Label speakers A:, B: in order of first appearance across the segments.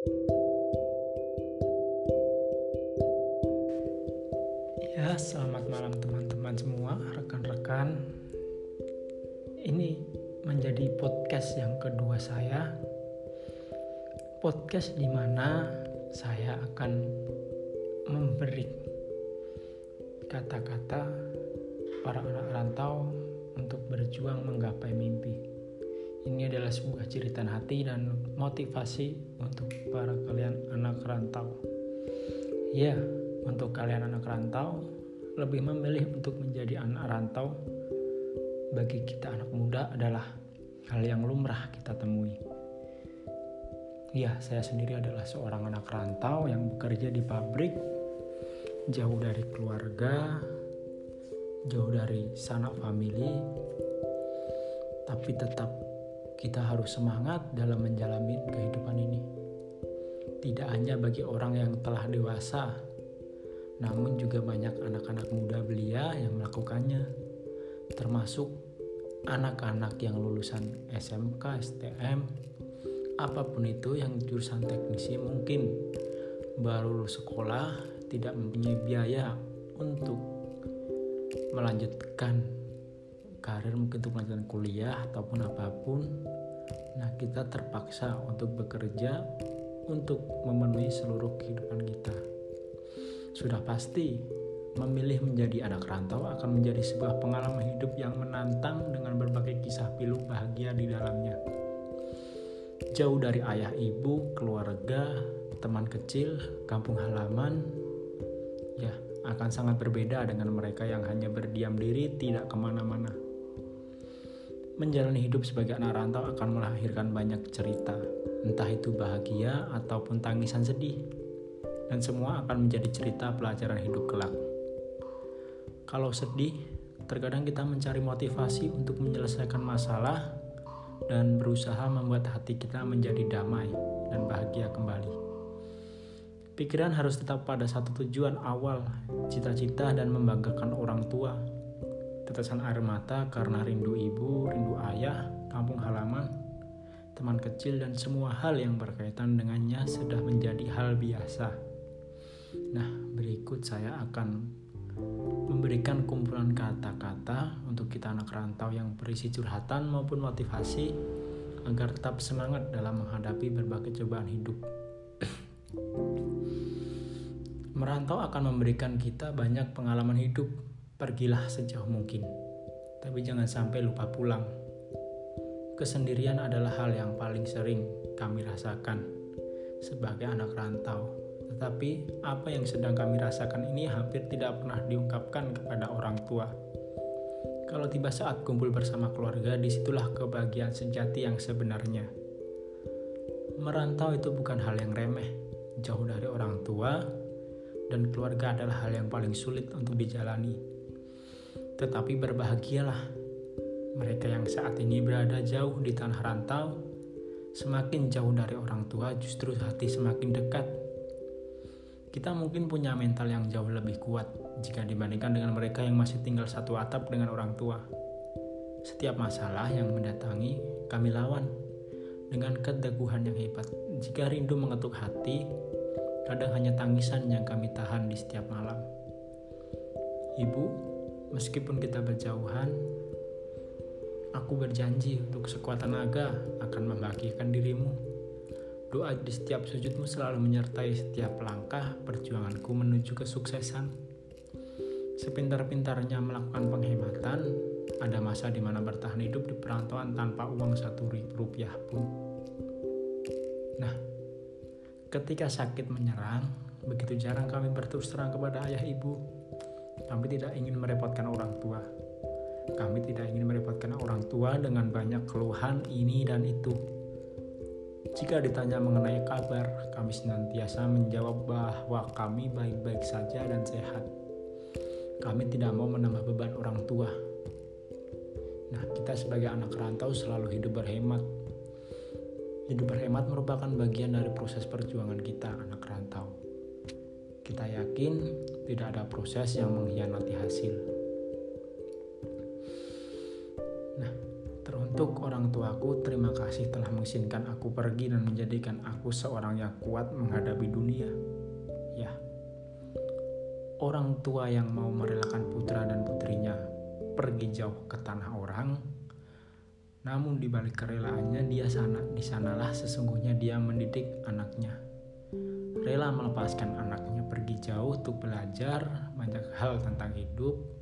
A: Ya, selamat malam teman-teman semua, rekan-rekan. Ini menjadi podcast yang kedua saya. Podcast di mana saya akan memberi kata-kata para anak rantau untuk berjuang menggapai mimpi. Ini adalah sebuah cerita hati dan motivasi untuk para kalian anak rantau. Ya, untuk kalian anak rantau lebih memilih untuk menjadi anak rantau bagi kita anak muda adalah hal yang lumrah kita temui. Ya, saya sendiri adalah seorang anak rantau yang bekerja di pabrik jauh dari keluarga, jauh dari sanak famili, tapi tetap kita harus semangat dalam menjalani kehidupan ini. Tidak hanya bagi orang yang telah dewasa, namun juga banyak anak-anak muda belia yang melakukannya, termasuk anak-anak yang lulusan SMK, STM, apa pun itu yang jurusan teknisi mungkin baru lulus sekolah tidak mempunyai biaya untuk melanjutkan karir mungkin untuk melanjutkan kuliah ataupun apa pun nah kita terpaksa untuk bekerja untuk memenuhi seluruh kehidupan kita. Sudah pasti memilih menjadi anak rantau akan menjadi sebuah pengalaman hidup yang menantang dengan berbagai kisah pilu bahagia di dalamnya. Jauh dari ayah ibu keluarga teman kecil kampung halaman ya akan sangat berbeda dengan mereka yang hanya berdiam diri tidak ke mana-mana menjalani hidup sebagai anak rantau akan melahirkan banyak cerita, entah itu bahagia ataupun tangisan sedih, dan semua akan menjadi cerita pelajaran hidup kelak. Kalau sedih, terkadang kita mencari motivasi untuk menyelesaikan masalah dan berusaha membuat hati kita menjadi damai dan bahagia kembali. Pikiran harus tetap pada satu tujuan awal, cita-cita dan membanggakan orang tua tetesan air mata karena rindu ibu, rindu ayah, kampung halaman, teman kecil, dan semua hal yang berkaitan dengannya sudah menjadi hal biasa. Nah, berikut saya akan memberikan kumpulan kata-kata untuk kita anak rantau yang berisi curhatan maupun motivasi agar tetap semangat dalam menghadapi berbagai cobaan hidup. Merantau akan memberikan kita banyak pengalaman hidup Pergilah sejauh mungkin, tapi jangan sampai lupa pulang. Kesendirian adalah hal yang paling sering kami rasakan sebagai anak rantau. Tetapi apa yang sedang kami rasakan ini hampir tidak pernah diungkapkan kepada orang tua. Kalau tiba saat kumpul bersama keluarga, di situlah kebahagiaan sejati yang sebenarnya. Merantau itu bukan hal yang remeh, jauh dari orang tua, dan keluarga adalah hal yang paling sulit untuk dijalani tetapi berbahagialah mereka yang saat ini berada jauh di tanah rantau, semakin jauh dari orang tua justru hati semakin dekat. Kita mungkin punya mental yang jauh lebih kuat jika dibandingkan dengan mereka yang masih tinggal satu atap dengan orang tua. Setiap masalah yang mendatangi, kami lawan dengan keteguhan yang hebat. Jika rindu mengetuk hati, kadang hanya tangisan yang kami tahan di setiap malam. Ibu, Meskipun kita berjauhan, aku berjanji untuk sekuat tenaga akan membahagiakan dirimu. Doa di setiap sujudmu selalu menyertai setiap langkah perjuanganku menuju kesuksesan. Sepintar-pintarnya melakukan penghematan, ada masa di mana bertahan hidup di perantauan tanpa uang satu rupiah pun. Nah, ketika sakit menyerang, begitu jarang kami berterus terang kepada ayah ibu kami tidak ingin merepotkan orang tua. Kami tidak ingin merepotkan orang tua dengan banyak keluhan ini dan itu. Jika ditanya mengenai kabar, kami senantiasa menjawab bahwa kami baik-baik saja dan sehat. Kami tidak mau menambah beban orang tua. Nah, kita sebagai anak rantau selalu hidup berhemat. Hidup berhemat merupakan bagian dari proses perjuangan kita, anak rantau. Kita yakin tidak ada proses yang mengkhianati hasil. Nah, teruntuk Untuk orang tuaku, terima kasih telah mengizinkan aku pergi dan menjadikan aku seorang yang kuat menghadapi dunia. Ya, orang tua yang mau merelakan putra dan putrinya pergi jauh ke tanah orang, namun di balik kerelaannya dia sana di sanalah sesungguhnya dia mendidik anaknya. Rela melepaskan anaknya pergi jauh untuk belajar banyak hal tentang hidup,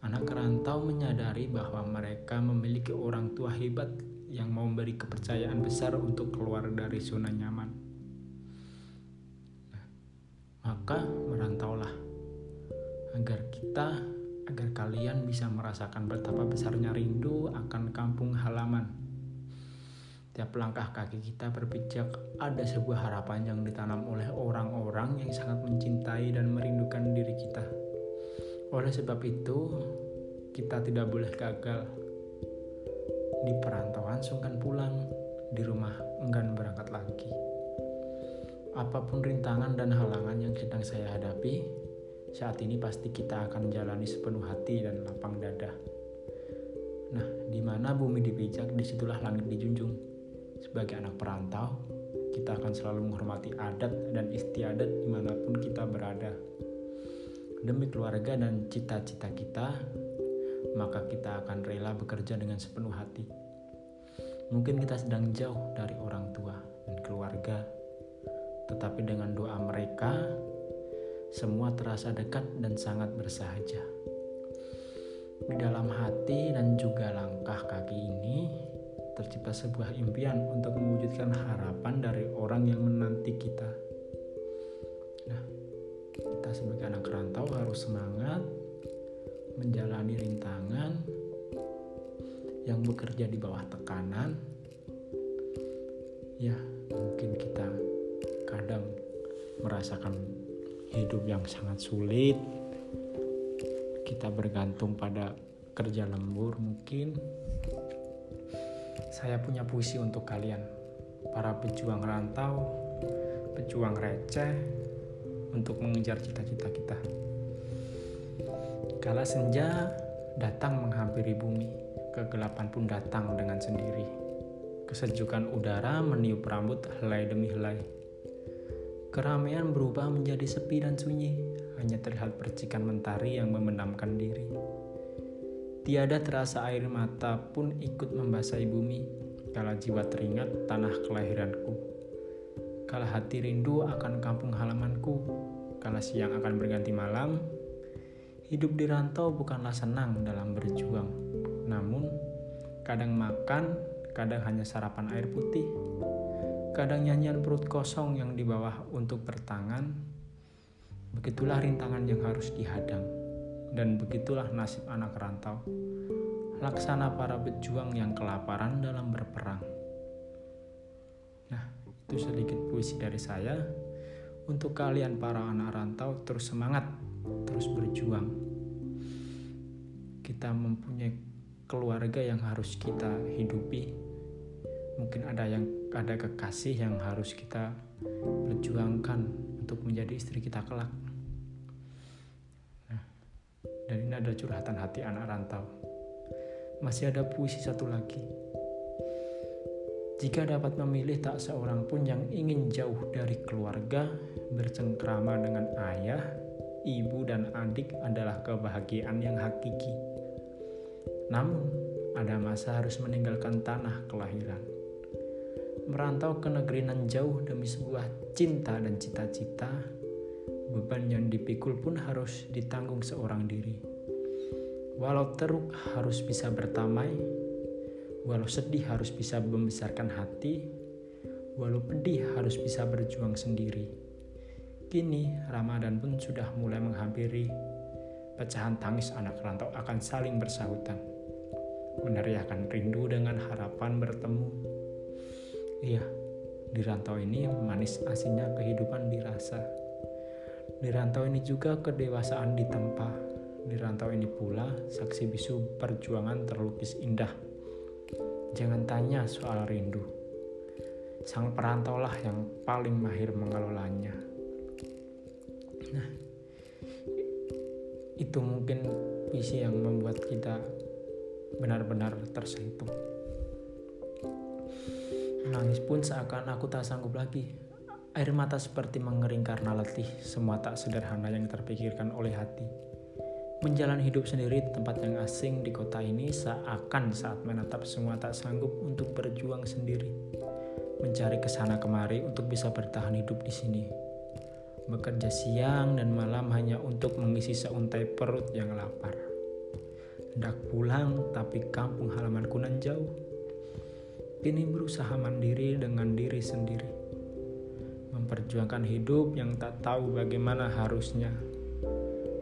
A: Anak rantau menyadari bahwa mereka memiliki orang tua hebat yang mau memberi kepercayaan besar untuk keluar dari zona nyaman. Nah, maka merantaulah agar kita, agar kalian bisa merasakan betapa besarnya rindu akan kampung halaman. Tiap langkah kaki kita berpijak ada sebuah harapan yang ditanam oleh orang-orang yang sangat mencintai dan merindukan diri kita. Oleh sebab itu, kita tidak boleh gagal. Di perantauan sungkan pulang, di rumah enggan berangkat lagi. Apa pun rintangan dan halangan yang sedang saya hadapi, saat ini pasti kita akan menjalani sepenuh hati dan lapang dada. Nah, di mana bumi dipijak, di situlah langit dijunjung. Sebagai anak perantau, kita akan selalu menghormati adat dan istiadat di mana pun kita berada demi keluarga dan cita-cita kita, maka kita akan rela bekerja dengan sepenuh hati. Mungkin kita sedang jauh dari orang tua dan keluarga, tetapi dengan doa mereka, semua terasa dekat dan sangat bersahaja. Di dalam hati dan juga langkah kaki ini, tercipta sebuah impian untuk mewujudkan harapan dari orang yang menanti kita. Nah, kita sebagai anak rantau harus semangat menjalani rintangan yang bekerja di bawah tekanan. Ya mungkin kita kadang merasakan hidup yang sangat sulit. Kita bergantung pada kerja lembur mungkin saya punya puisi untuk kalian para pejuang rantau pejuang receh untuk mengejar cita-cita kita. Kala senja datang menghampiri bumi, kegelapan pun datang dengan sendiri. Kesejukan udara meniup rambut helai demi helai. Keramaian berubah menjadi sepi dan sunyi, hanya terlihat percikan mentari yang memendamkan diri. Tiada terasa air mata pun ikut membasahi bumi, kala jiwa teringat tanah kelahiranku. Kala hati rindu akan kampung halamanku, kala siang akan berganti malam, hidup di rantau bukanlah senang dalam berjuang. Namun, kadang makan, kadang hanya sarapan air putih, kadang nyanyian perut kosong yang di bawah untuk bertangan. Begitulah rintangan yang harus dihadang, dan begitulah nasib anak rantau. Laksana para pejuang yang kelaparan dalam berperang. Nah, itu sedikit puisi dari saya. Untuk kalian para anak rantau terus semangat, terus berjuang. Kita mempunyai keluarga yang harus kita hidupi. Mungkin ada yang ada kekasih yang harus kita perjuangkan untuk menjadi istri kita kelak. Dan ini ada curhatan hati anak rantau. Masih ada puisi satu lagi jika dapat memilih tak seorang pun yang ingin jauh dari keluarga, bercengkrama dengan ayah, ibu dan adik adalah kebahagiaan yang hakiki. Namun, ada masa harus meninggalkan tanah kelahiran. Merantau ke negeri nan jauh demi sebuah cinta dan cita-cita, beban yang dipikul pun harus ditanggung seorang diri. Walau teruk harus bisa bertamai, Walau sedih harus bisa membesarkan hati, walau pedih harus bisa berjuang sendiri. Kini Ramadan pun sudah mulai menghampiri. Pecahan tangis anak rantau akan saling bersahutan. Meneriakan rindu dengan harapan bertemu. Iya, di rantau ini manis asinnya kehidupan dirasa. Di rantau ini juga kedewasaan ditempa. Di rantau ini pula saksi bisu perjuangan terlukis indah. Jangan tanya soal rindu. Sang perantaulah yang paling mahir mengelolanya. Nah, itu mungkin visi yang membuat kita benar-benar tersentuh. Menangis pun seakan aku tak sanggup lagi. Air mata seperti mengering karena letih, semua tak sederhana yang terpikirkan oleh hati. Menjalani hidup sendiri di tempat yang asing di kota ini seakan saat menatap semua tak sanggup untuk berjuang sendiri. Mencari ke sana kemari untuk bisa bertahan hidup di sini. Bekerja siang dan malam hanya untuk mengisi seuntai perut yang lapar. Hendak pulang tapi kampung halamanku nan jauh kini berusaha mandiri dengan diri sendiri. Memperjuangkan hidup yang tak tahu bagaimana harusnya.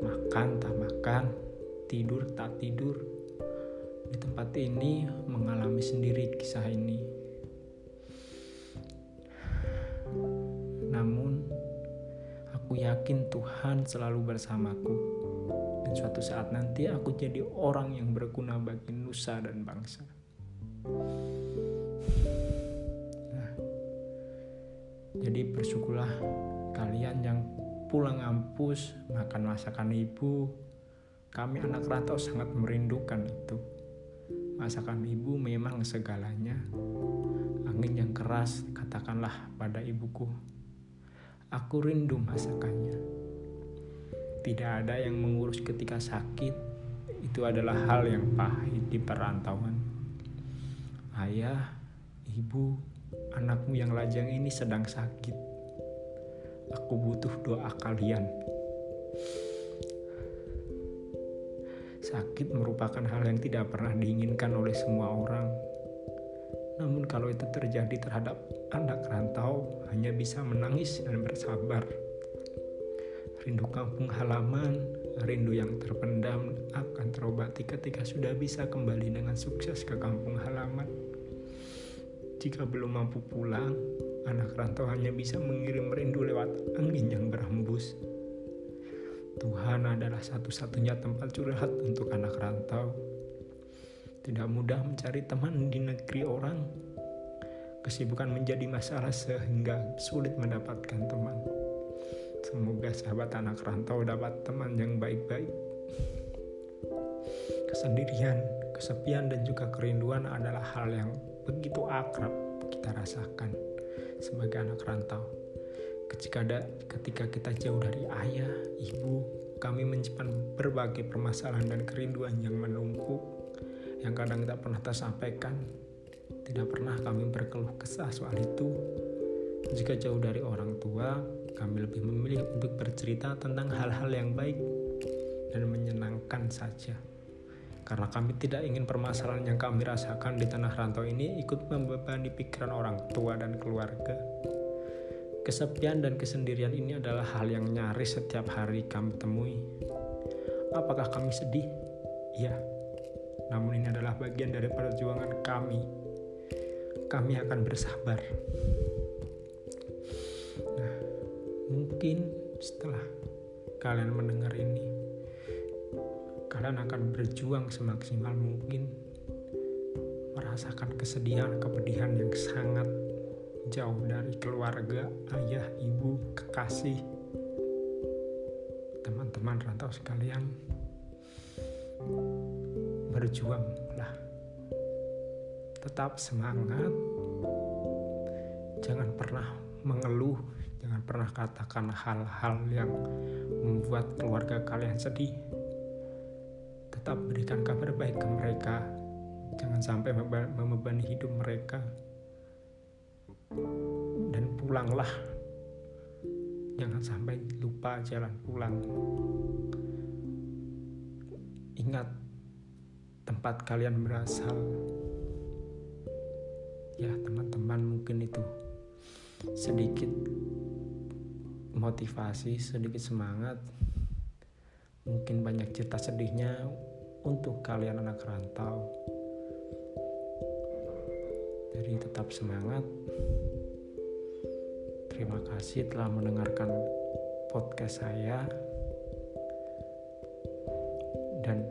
A: Makan tak makan, tidur tak tidur. Di tempat ini mengalami sendiri kisah ini. Namun, aku yakin Tuhan selalu bersamaku. Dan suatu saat nanti aku jadi orang yang berguna bagi nusa dan bangsa. Jadi bersyukurlah kalian yang pulang kampus makan masakan ibu. Kami anak rantau sangat merindukan itu. Masakan ibu memang segalanya. Angin yang keras katakanlah pada ibuku. Aku rindu masakannya. Tidak ada yang mengurus ketika sakit. Itu adalah hal yang pahit di perantauan. Ayah, ibu, anakmu yang lajang ini sedang sakit. Aku butuh doa kalian. Sakit merupakan hal yang tidak pernah diinginkan oleh semua orang. Namun kalau itu terjadi terhadap anak rantau, hanya bisa menangis dan bersabar. Rindu kampung halaman, rindu yang terpendam akan terobati ketika sudah bisa kembali dengan sukses ke kampung halaman. Jika belum mampu pulang, anak rantau hanya bisa mengirim rindu lewat angin yang berhembus. Tuhan adalah satu-satunya tempat curhat untuk anak rantau. Tidak mudah mencari teman di negeri orang. Kesibukan menjadi masalah sehingga sulit mendapatkan teman. Semoga sahabat anak rantau dapat teman yang baik-baik. Kesendirian, kesepian, dan juga kerinduan adalah hal yang begitu akrab kita rasakan sebagai anak rantau. Ketika ada, ketika kita jauh dari ayah, ibu, kami menyimpan berbagai permasalahan dan kerinduan yang menumpuk, yang kadang tak pernah tersampaikan. Tidak pernah kami berkeluh kesah soal itu. Jika jauh dari orang tua, kami lebih memilih untuk bercerita tentang hal-hal yang baik dan menyenangkan saja karena kami tidak ingin permasalahan yang kami rasakan di tanah rantau ini ikut membebani pikiran orang tua dan keluarga. Kesepian dan kesendirian ini adalah hal yang nyaris setiap hari kami temui. Apakah kami sedih? Ya, namun ini adalah bagian dari perjuangan kami. Kami akan bersabar. Nah, mungkin setelah kalian mendengar ini, kalian akan berjuang semaksimal mungkin merasakan kesedihan kepedihan yang sangat jauh dari keluarga, ayah, ibu, kekasih, teman-teman rantau sekalian. Berjuanglah. Tetap semangat. Jangan pernah mengeluh, jangan pernah katakan hal-hal yang membuat keluarga kalian sedih tetap berikan kabar baik ke mereka. Jangan sampai membebani hidup mereka. Dan pulanglah. Jangan sampai lupa jalan pulang. Ingat tempat kalian berasal. Ya, teman-teman, mungkin itu sedikit motivasi, sedikit semangat. Mungkin banyak cerita sedihnya untuk kalian anak rantau. Jadi tetap semangat. Terima kasih telah mendengarkan podcast saya dan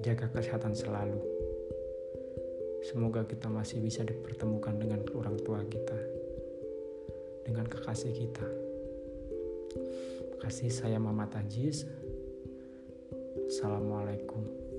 A: jaga kesehatan selalu. Semoga kita masih bisa dipertemukan dengan orang tua kita, dengan kekasih kita. Terima kasih saya Mama Tajis. Assalamualaikum.